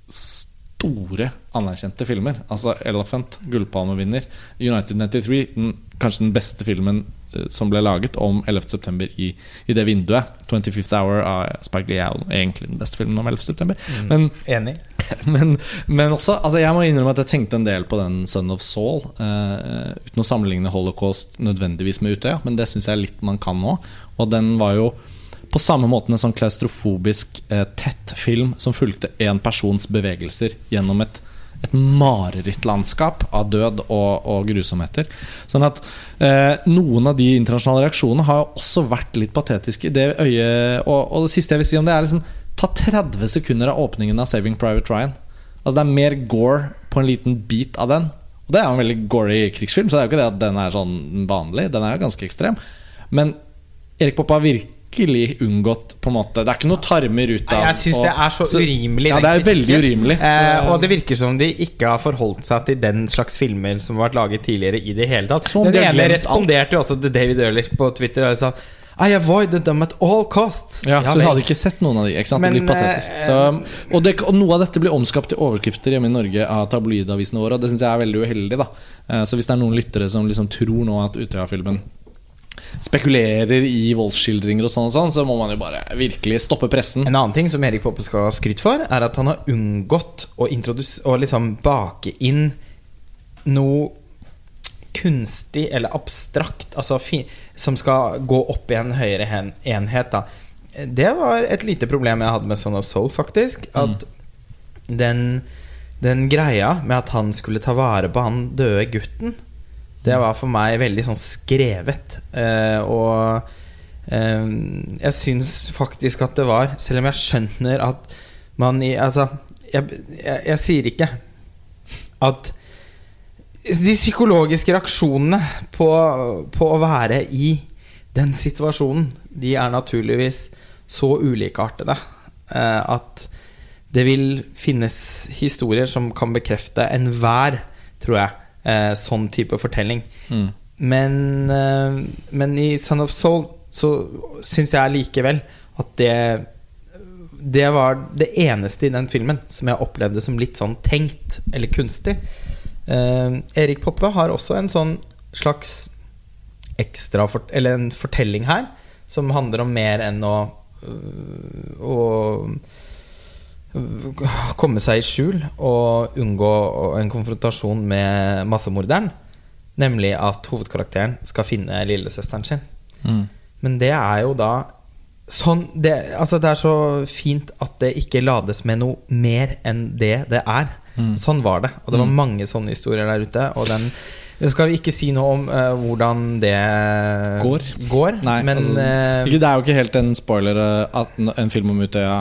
store, anerkjente filmer. Altså Elephant, gullpalmevinner. United 93, den, kanskje den beste filmen eh, som ble laget om 11.9. I, i det vinduet. 25th Hour av Spike Lee er egentlig den beste filmen om 11.9. Men Enig. men, men også, altså jeg må innrømme at jeg tenkte en del på den Son of Saul. Uh, uten å sammenligne holocaust nødvendigvis med Utøya, men det syns jeg litt man kan nå. Og den var jo på samme måte en sånn klaustrofobisk, eh, tett film som fulgte én persons bevegelser gjennom et et marerittlandskap av død og, og grusomheter. Sånn at eh, noen av de internasjonale reaksjonene har jo også vært litt patetiske det øyet. Og, og det siste jeg vil si om det, er liksom Ta 30 sekunder av åpningen av Saving Private Ryan. Altså Det er mer gore på en liten bit av den. Og Det er jo en veldig gory krigsfilm, så det er jo ikke det at den er sånn vanlig. Den er jo ganske ekstrem. Men Erik Poppa har virkelig unngått på en måte Det er ikke noe tarmer ut av Jeg syns det er så, urimelig. Ja, det er veldig urimelig. Eh, og det virker som de ikke har forholdt seg til den slags filmer som har vært laget tidligere i det hele tatt. Den de ene responderte jo også til David Ehrlich på Twitter. Og sa I avoided them at all costs. Ja, så hun hadde ikke sett noen av de. Ikke? Men, det blir patetisk. eh, Så, og, det, og noe av dette blir omskapt til overskrifter hjemme i Norge av tabloidavisene våre, og det syns jeg er veldig uheldig. da Eh, Så hvis det er noen lyttere som liksom tror nå at Utøya-filmen spekulerer i voldsskildringer og sånn, og sånn så må man jo bare virkelig stoppe pressen. En annen ting som Erik Poppe skal ha skryt for, er at han har unngått å, å liksom bake inn noe kunstig eller abstrakt altså som skal gå opp i en høyere enhet. Da. Det var et lite problem jeg hadde med Son of Soul, faktisk. At den, den greia med at han skulle ta vare på han døde gutten, det var for meg veldig sånn skrevet. Eh, og eh, jeg syns faktisk at det var Selv om jeg skjønner at man i Altså, jeg, jeg, jeg sier ikke at de psykologiske reaksjonene på, på å være i den situasjonen, de er naturligvis så ulikartede eh, at det vil finnes historier som kan bekrefte enhver, tror jeg, eh, sånn type fortelling. Mm. Men, eh, men i Son of Soul så syns jeg likevel at det Det var det eneste i den filmen som jeg opplevde som litt sånn tenkt eller kunstig. Eh, Erik Poppe har også en sånn slags ekstra fort Eller en fortelling her som handler om mer enn å øh, Å komme seg i skjul og unngå en konfrontasjon med massemorderen. Nemlig at hovedkarakteren skal finne lillesøsteren sin. Mm. Men det er jo da sånn det, altså det er så fint at det ikke lades med noe mer enn det det er. Mm. Sånn var det. Og det var mange sånne historier der ute. Og den det skal vi ikke si noe om uh, hvordan det Går. går Nei, men altså, eh, det er jo ikke helt en spoiler eh, at en film om Utøya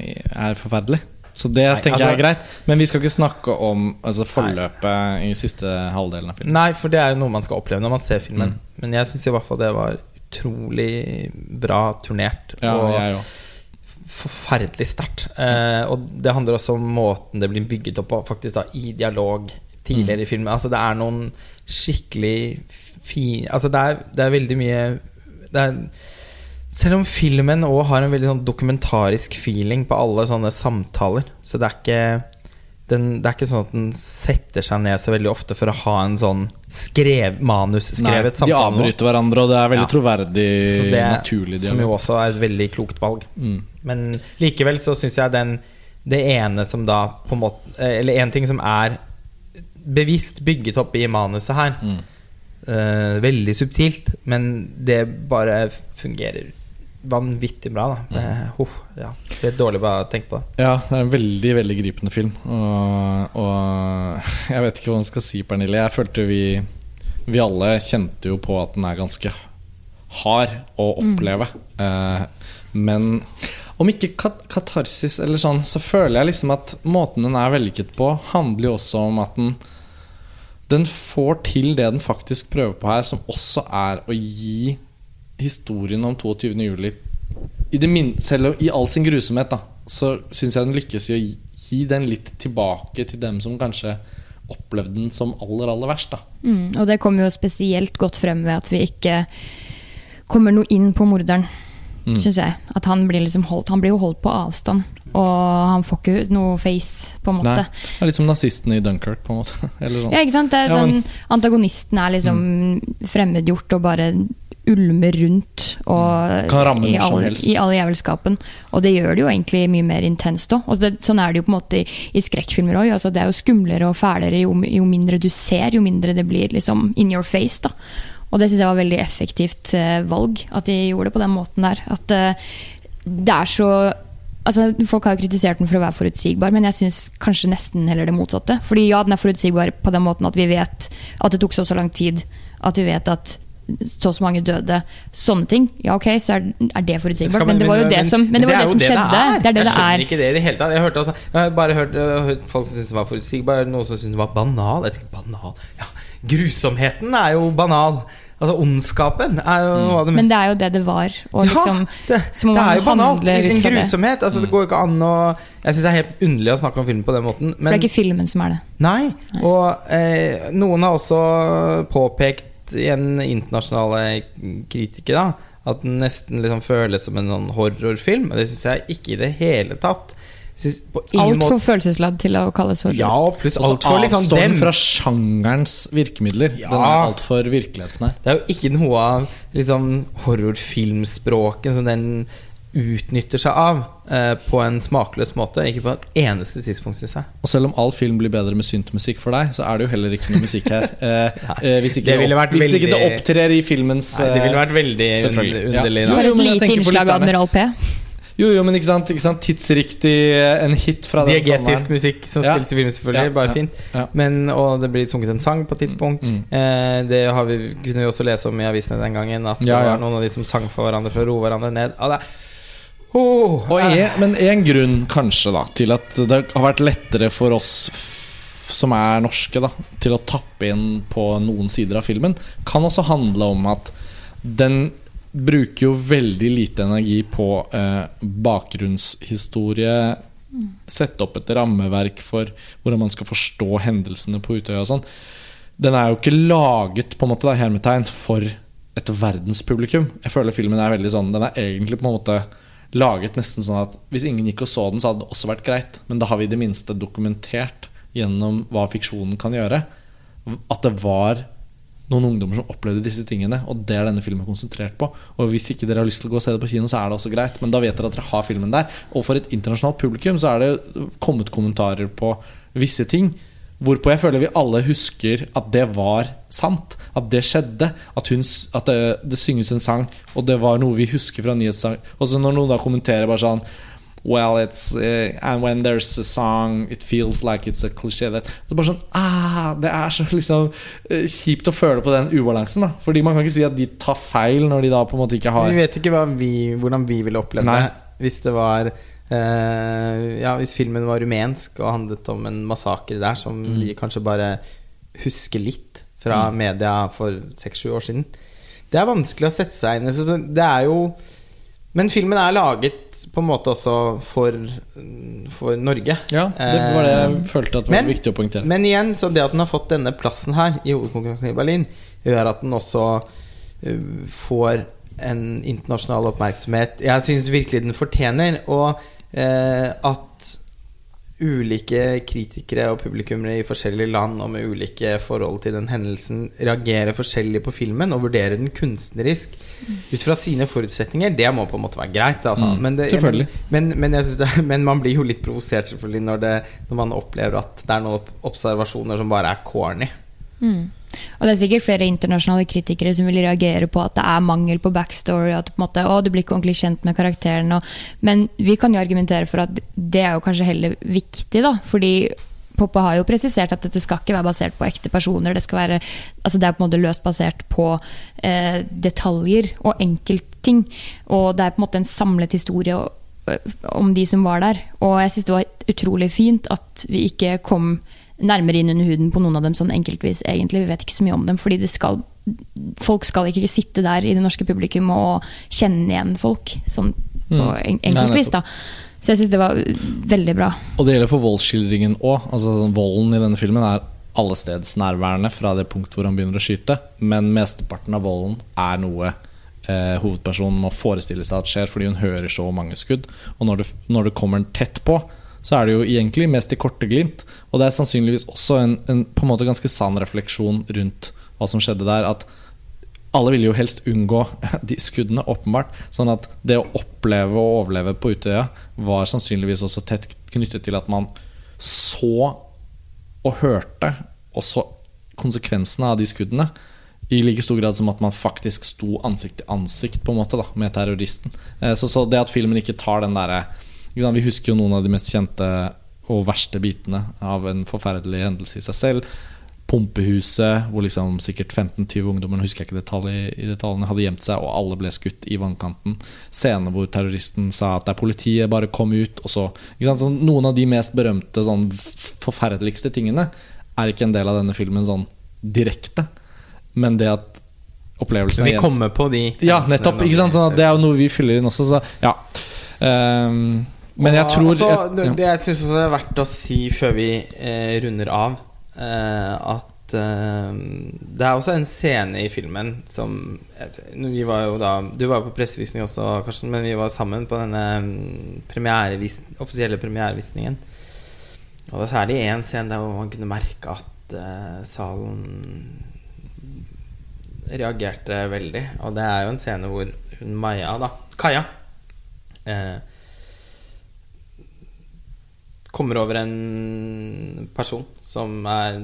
eh, er forferdelig. Så det Nei, tenker altså- jeg er greit. Men vi skal ikke snakke om altså, forløpet i siste halvdelen av filmen. Nei, for det er jo noe man skal oppleve når man ser filmen. Mm. Men jeg syns i hvert fall det var utrolig bra turnert. Ja, og jeg også. forferdelig sterkt. Eh, og det handler også om måten det blir bygget opp på, faktisk da i dialog tidligere i filmen. Altså Det er noen skikkelig fine Altså det er, det er veldig mye det er, Selv om filmen òg har en veldig sånn dokumentarisk feeling på alle sånne samtaler, så det er ikke den, det er ikke sånn at den setter seg ned så veldig ofte for å ha en sånn skrev, manusskrevet samtale. De avbryter hverandre, og det er veldig Ja. troverdig, Så det, naturlig Som jo også er et veldig klokt valg. Mm. Men likevel så syns jeg den Det ene som da på en måte Eller en ting som er bevisst bygget opp i manuset her, Mm. Uh, veldig subtilt, men det bare fungerer vanvittig bra. Da. Det, oh, ja. det er dårlig bare å tenke på det. Ja, det er en veldig veldig gripende film. Og, og jeg vet ikke hva man skal si, Pernille. Jeg følte vi, vi alle kjente jo på at den er ganske hard å oppleve. Eh, men om ikke kat katarsis eller sånn, så føler jeg liksom at måten den er vellykket på, handler jo også om at den den får til det den faktisk prøver på her, som også er å gi historien om 22. juli i min i all sin grusomhet, da, så syns jeg den lykkes i å gi, gi den litt tilbake til dem som kanskje opplevde den som aller, aller verst. da Mm, og det kommer jo spesielt godt frem ved at vi ikke kommer noe inn på morderen, Mm. syns jeg. At han blir liksom holdt Han blir jo holdt på avstand, og han får ikke noe face, på en måte. Nei, det er litt som nazistene i Dunkerque, på en måte. Eller sånn. Ja, ikke sant? Er Ja, sånn, men- Mm. Antagonisten er liksom fremmedgjort og bare ulmer rundt og Kan ramme i all, i all jævelskapen. Og det gjør det jo egentlig mye mer intenst òg. Sånn er det jo på en måte i, i skrekkfilmer òg. Altså, det er jo skumlere og fælere jo, jo mindre du ser, jo mindre det blir liksom in your face. da og det syns jeg var veldig effektivt eh, valg, at de gjorde det på den måten der. At eh, det er så Altså, Folk har jo kritisert den for å være forutsigbar, men jeg syns kanskje nesten heller det motsatte. Fordi ja, den er forutsigbar på den måten at vi vet at det tok så og så lang tid. At vi vet at så og så mange døde. Sånne ting. Ja, ok, så er, er det forutsigbart. Men det var jo det som, men det det som skjedde. Det er det jeg det skjønner er. ikke det i det hele tatt. Jeg, hørte altså, jeg har bare hørt, hørt folk som syntes det var forutsigbar, noen som syntes det var banal. Jeg tenker, banal Ja, Grusomheten er jo banal. Altså Ondskapen er jo noe av det mest Men det er jo det det var. Og liksom, det, så det er jo banalt i sin det. grusomhet. Altså, det går jo ikke an å Jeg syns det er helt underlig å snakke om film på den måten. For det er ikke filmen som er det. Nei, og eh, noen har også påpekt En internasjonale kritiker da, at den nesten liksom føles som en sånn horrorfilm. Og det syns jeg ikke i det hele tatt. Altfor følelsesladd til å kalles horror. Ja, pluss altfor liksom dem. fra sjangerens virkemidler. Ja. Den er altfor virkelighetsnær. Det er jo ikke noe av liksom horrorfilmspråket som den utnytter seg av eh, på en smakløs måte. Ikke på et eneste tidspunkt, syns jeg. Og selv om all film blir bedre med syntmusikk for deg, så er det jo heller ikke noe musikk her. Eh, eh, hvis ikke, Det det, opp, hvis ikke det opptrer i filmens Nei, det ville eh, vært veldig underlig. Ja. da. Bare Jo, et men jeg lite tenker på innslag av. Admiral P. Jo, jo, men ikke sant, ikke sant tidsriktig eh, En hit fra den Diegetisk Diagetisk musikk som Ja. spilles i film, selvfølgelig. Ja, Bare ja, fint. Men, og det blir sunget en sang på et tidspunkt. Mm. Eh, det har vi, kunne vi også lese om i avisene den gangen. At det var noen av de som sang for hverandre for å roe hverandre ned. Ah, det oh, Og eh, men en grunn kanskje da til at det har vært lettere for oss som er norske, da til å tappe inn på noen sider av filmen, kan også handle om at den bruker jo veldig lite energi på eh, bakgrunnshistorie. Sette opp et rammeverk for hvordan man skal forstå hendelsene på Utøya og sånn. Den er jo ikke laget på en måte da, hermetegn for et verdenspublikum. Jeg føler filmen er veldig sånn Den er egentlig på en måte laget nesten sånn at hvis ingen gikk og så den, så hadde det også vært greit. Men da har vi i det minste dokumentert gjennom hva fiksjonen kan gjøre, at det var noen ungdommer som opplevde disse tingene, og det er denne filmen konsentrert på. Og hvis ikke dere har lyst til å gå og se det på kino, så er det også greit, men da vet dere at dere har filmen der. Og for et internasjonalt publikum så er det kommet kommentarer på visse ting. Hvorpå jeg føler vi alle husker at det var sant. At det skjedde. At, hun, at det, det synges en sang, og det var noe vi husker fra nyhetssang. Og så når noen da kommenterer bare sånn Well, it's uh, And when there's a song, it feels like it's a cliché. Er bare sånn ah, Det er så liksom eh, kjipt å føle på den ubalansen. da Fordi man kan ikke si at de tar feil når de da på en måte ikke har Vi vet ikke vi, hvordan vi ville opplevd Nei. det hvis det var eh, Ja, hvis filmen var rumensk og handlet om en massakre der som Mm. vi kanskje bare husker litt fra media for seks-sju år siden. Det er vanskelig å sette seg inn i. Det er jo Men filmen er laget på en måte også for, for Norge. Ja, det var det jeg Eh, følte at var men- viktig å poengtere. Men igjen, så det at den har fått denne plassen her i hovedkonkurransen i Berlin, gjør at den også uh, får en internasjonal oppmerksomhet. Jeg syns virkelig den fortjener. Og eh, at ulike kritikere og publikummere i forskjellige land og med ulike forhold til den hendelsen reagerer forskjellig på filmen og vurderer den kunstnerisk ut fra sine forutsetninger, det må på en måte være greit. Altså. Mm, men, det, men, men, jeg det, men man blir jo litt provosert selvfølgelig når, det, når man opplever at det er noen observasjoner som bare er corny. Mm. Og det er sikkert flere internasjonale kritikere som vil reagere på at det er mangel på backstory. At på måte, du blir ikke ordentlig kjent med karakteren. Og, men vi kan jo argumentere for at det er jo kanskje heller viktig, da. Fordi Poppa har jo presisert at dette skal ikke være basert på ekte personer. Det, være, altså det er på en måte løst basert på eh, detaljer og enkeltting. Og det er på en måte en samlet historie om de som var der. Og jeg syns det var utrolig fint at vi ikke kom nærmere inn under huden på noen av dem sånn enkeltvis, egentlig. Vi vet ikke så mye om dem, fordi det skal Folk skal ikke sitte der i det norske publikum og kjenne igjen folk, sånn på Mm. en, enkeltvis, da. Så jeg syns det var veldig bra. Og det gjelder for voldsskildringen òg. Altså, volden i denne filmen er allestedsnærværende fra det punkt hvor han begynner å skyte, men mesteparten av volden er noe eh, hovedpersonen må forestille seg at skjer, fordi hun hører så mange skudd. Og når det, når det kommer tett på, så er det jo egentlig mest i korte glimt. Og det er sannsynligvis også en, en på en måte ganske sann refleksjon rundt hva som skjedde der. At alle ville jo helst unngå de skuddene, åpenbart. Sånn at det å oppleve og overleve på Utøya var sannsynligvis også tett knyttet til at man så og hørte og så konsekvensene av de skuddene. I like stor grad som at man faktisk sto ansikt til ansikt på en måte da med terroristen. Eh, Så, så det at filmen ikke tar den derre Vi husker jo noen av de mest kjente og verste bitene av en forferdelig hendelse i seg selv. pumpehuset, hvor liksom sikkert 15-20 ungdommer husker jeg ikke detalj, i detaljene hadde gjemt seg, og alle ble skutt i vannkanten. Scene hvor terroristen sa at det er politiet, bare kom ut. Og så? Så noen av de mest berømte, sånn forferdeligste tingene er ikke en del av denne filmen sånn direkte. Men det at opplevelsen Vi er kommer på de Ja, nettopp. Sånn det er jo noe vi fyller inn også, så ja. Ehm, men jeg tror altså, jeg, det, ja. det jeg syns også er verdt å si før vi eh, runder av, eh, at eh, det er også en scene i filmen som Vi var jo da Du var jo på pressevisning også, Karsten, men vi var sammen på denne mm, premierevis, offisielle premierevisningen. Og det var særlig én scene der hvor man kunne merke at eh, salen reagerte veldig. Og det er jo en scene hvor hun Maja, da Kaja eh, kommer over en person som er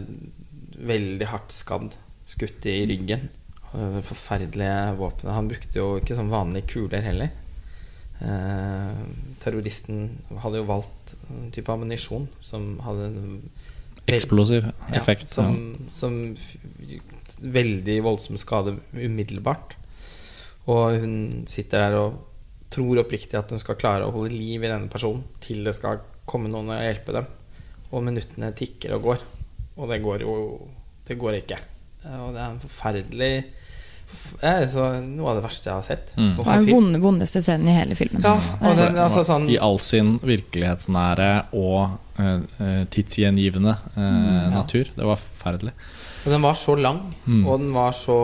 veldig hardt skadd, skutt i ryggen. Forferdelige våpen. Han brukte jo ikke sånn vanlige kuler heller. Eh, terroristen hadde jo valgt en type ammunisjon som hadde en Eksplosiv ja, effekt. som, som veldig voldsom skade umiddelbart. Og hun sitter der og tror oppriktig at hun skal klare å holde liv i denne personen til det skal komme noen og hjelpe dem. Og minuttene tikker og går. Og det går jo Det går ikke. Og det er en forferdelig er så noe av det verste jeg har sett. Mm. Det var den vonde, vondeste scenen i hele filmen. Ja, og den, altså sånn I all sin virkelighetsnære og uh, tidsgjengivende eh, ja. natur. Det var forferdelig. Og den var så lang, Mm. og den var så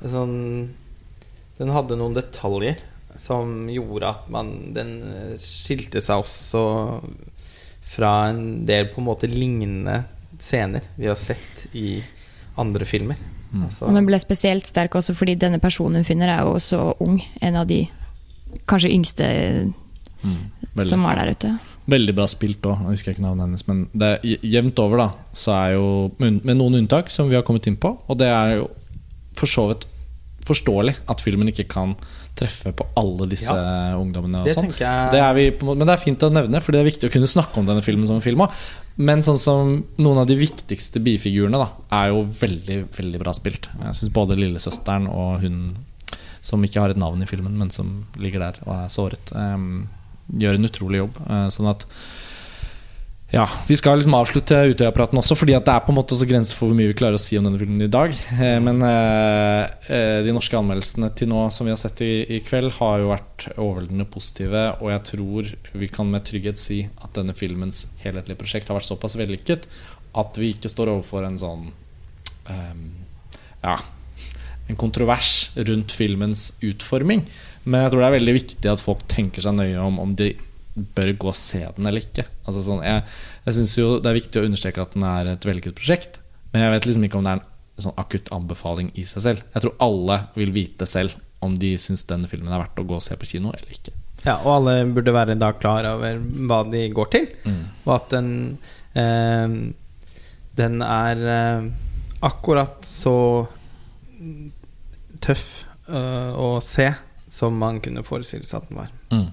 sånn Den hadde noen detaljer som gjorde at man Den skilte seg også fra en del på en måte lignende scener vi har sett i andre filmer. Mm. Altså, Og den ble spesielt sterk også fordi denne personen hun finner, er jo så ung. En av de kanskje yngste Mm. Som var der ute. Veldig bra spilt òg. Jeg husker ikke navnet hennes. Men det er jevnt over, da, så er jo med med noen unntak, som vi har kommet inn på. Og det er jo for så vidt forståelig at filmen ikke kan treffe på alle disse ungdommene. Og det sånn. jeg Så det vi på men det er fint å nevne, Fordi det er viktig å kunne snakke om denne filmen som film òg. Men sånn som noen av de viktigste bifigurene da er jo veldig veldig bra spilt. Jeg syns både lillesøsteren og hun som ikke har et navn i filmen, men som ligger der og er såret, um, gjør en utrolig jobb. Uh, sånn at ja, Vi skal liksom avslutte Utøyapraten også, fordi at det er på en måte også grenser for hvor mye vi klarer å si om denne filmen i dag. Eh, Men eh, eh, de norske anmeldelsene til nå som vi har sett i, i kveld, har jo vært overveldende positive. Og jeg tror vi kan med trygghet si at denne filmens helhetlige prosjekt har vært såpass vellykket at vi ikke står overfor en sånn eh, Ja, en kontrovers rundt filmens utforming. Men jeg tror det er veldig viktig at folk tenker seg nøye om om de bør gå og se den eller ikke. Altså sånn, jeg jeg syns jo det er viktig å understreke at den er et vellykket prosjekt, men jeg vet liksom ikke om det er en sånn akutt anbefaling i seg selv. Jeg tror alle vil vite selv om de syns denne filmen er verdt å gå og se på kino eller ikke. Ja, og alle burde være da klar over hva de går til. Og at den eh, Den er eh, akkurat så tøff eh, å se som man kunne forestille seg at den var. Mm.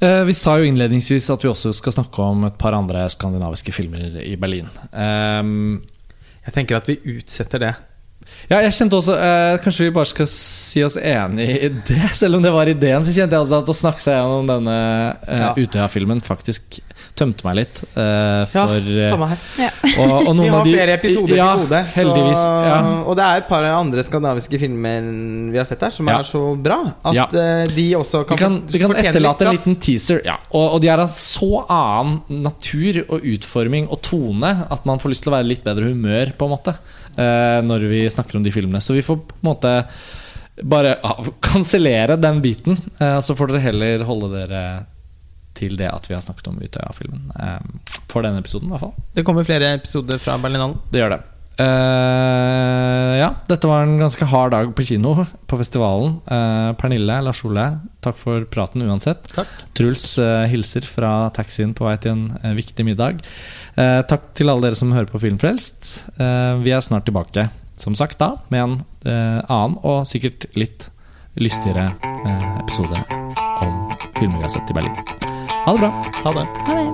Eh, Vi sa jo innledningsvis at vi også skal snakke om et par andre skandinaviske filmer i Berlin. Um, Jeg tenker at vi utsetter det. Ja, jeg kjente også eh, Kanskje vi bare skal si oss enig i det. Selv om det var ideen, så kjente jeg også at å snakke seg gjennom denne eh, Ja. Utøya-filmen faktisk tømte meg litt. eh, for ja, samme her. og, og noen Vi har av de, flere episoder ja, til gode. Heldigvis. Så, Ja. Og det er et par andre skandinaviske filmer vi har sett her, som Ja. er så bra at Ja. eh, de også kan, kan, kan, vi kan etterlate en liten teaser. Ja. Og, og de er av så annen natur og utforming og tone at man får lyst til å være litt bedre humør på en måte eh, når vi snakker om de filmene. Så vi får på en måte bare kansellere den biten. Eh, så får dere heller holde dere til det at vi har snakket om Utøya-filmen. Eh, for denne episoden, i hvert fall. Det kommer flere episoder fra Berlinhallen. Det gjør det. Uh, ja, dette var en ganske hard dag på kino på festivalen. Uh, Pernille, Lars Ole, takk for praten uansett. Takk. Truls uh, hilser fra taxien på vei til en eh, viktig middag. Eh, takk til alle dere som hører på Filmfrelst. Eh, vi er snart tilbake, som sagt, da med en eh, annen og sikkert litt lystigere eh, episode om filmer vi har sett i Berlin. Ha det bra. Ha det. Ha det.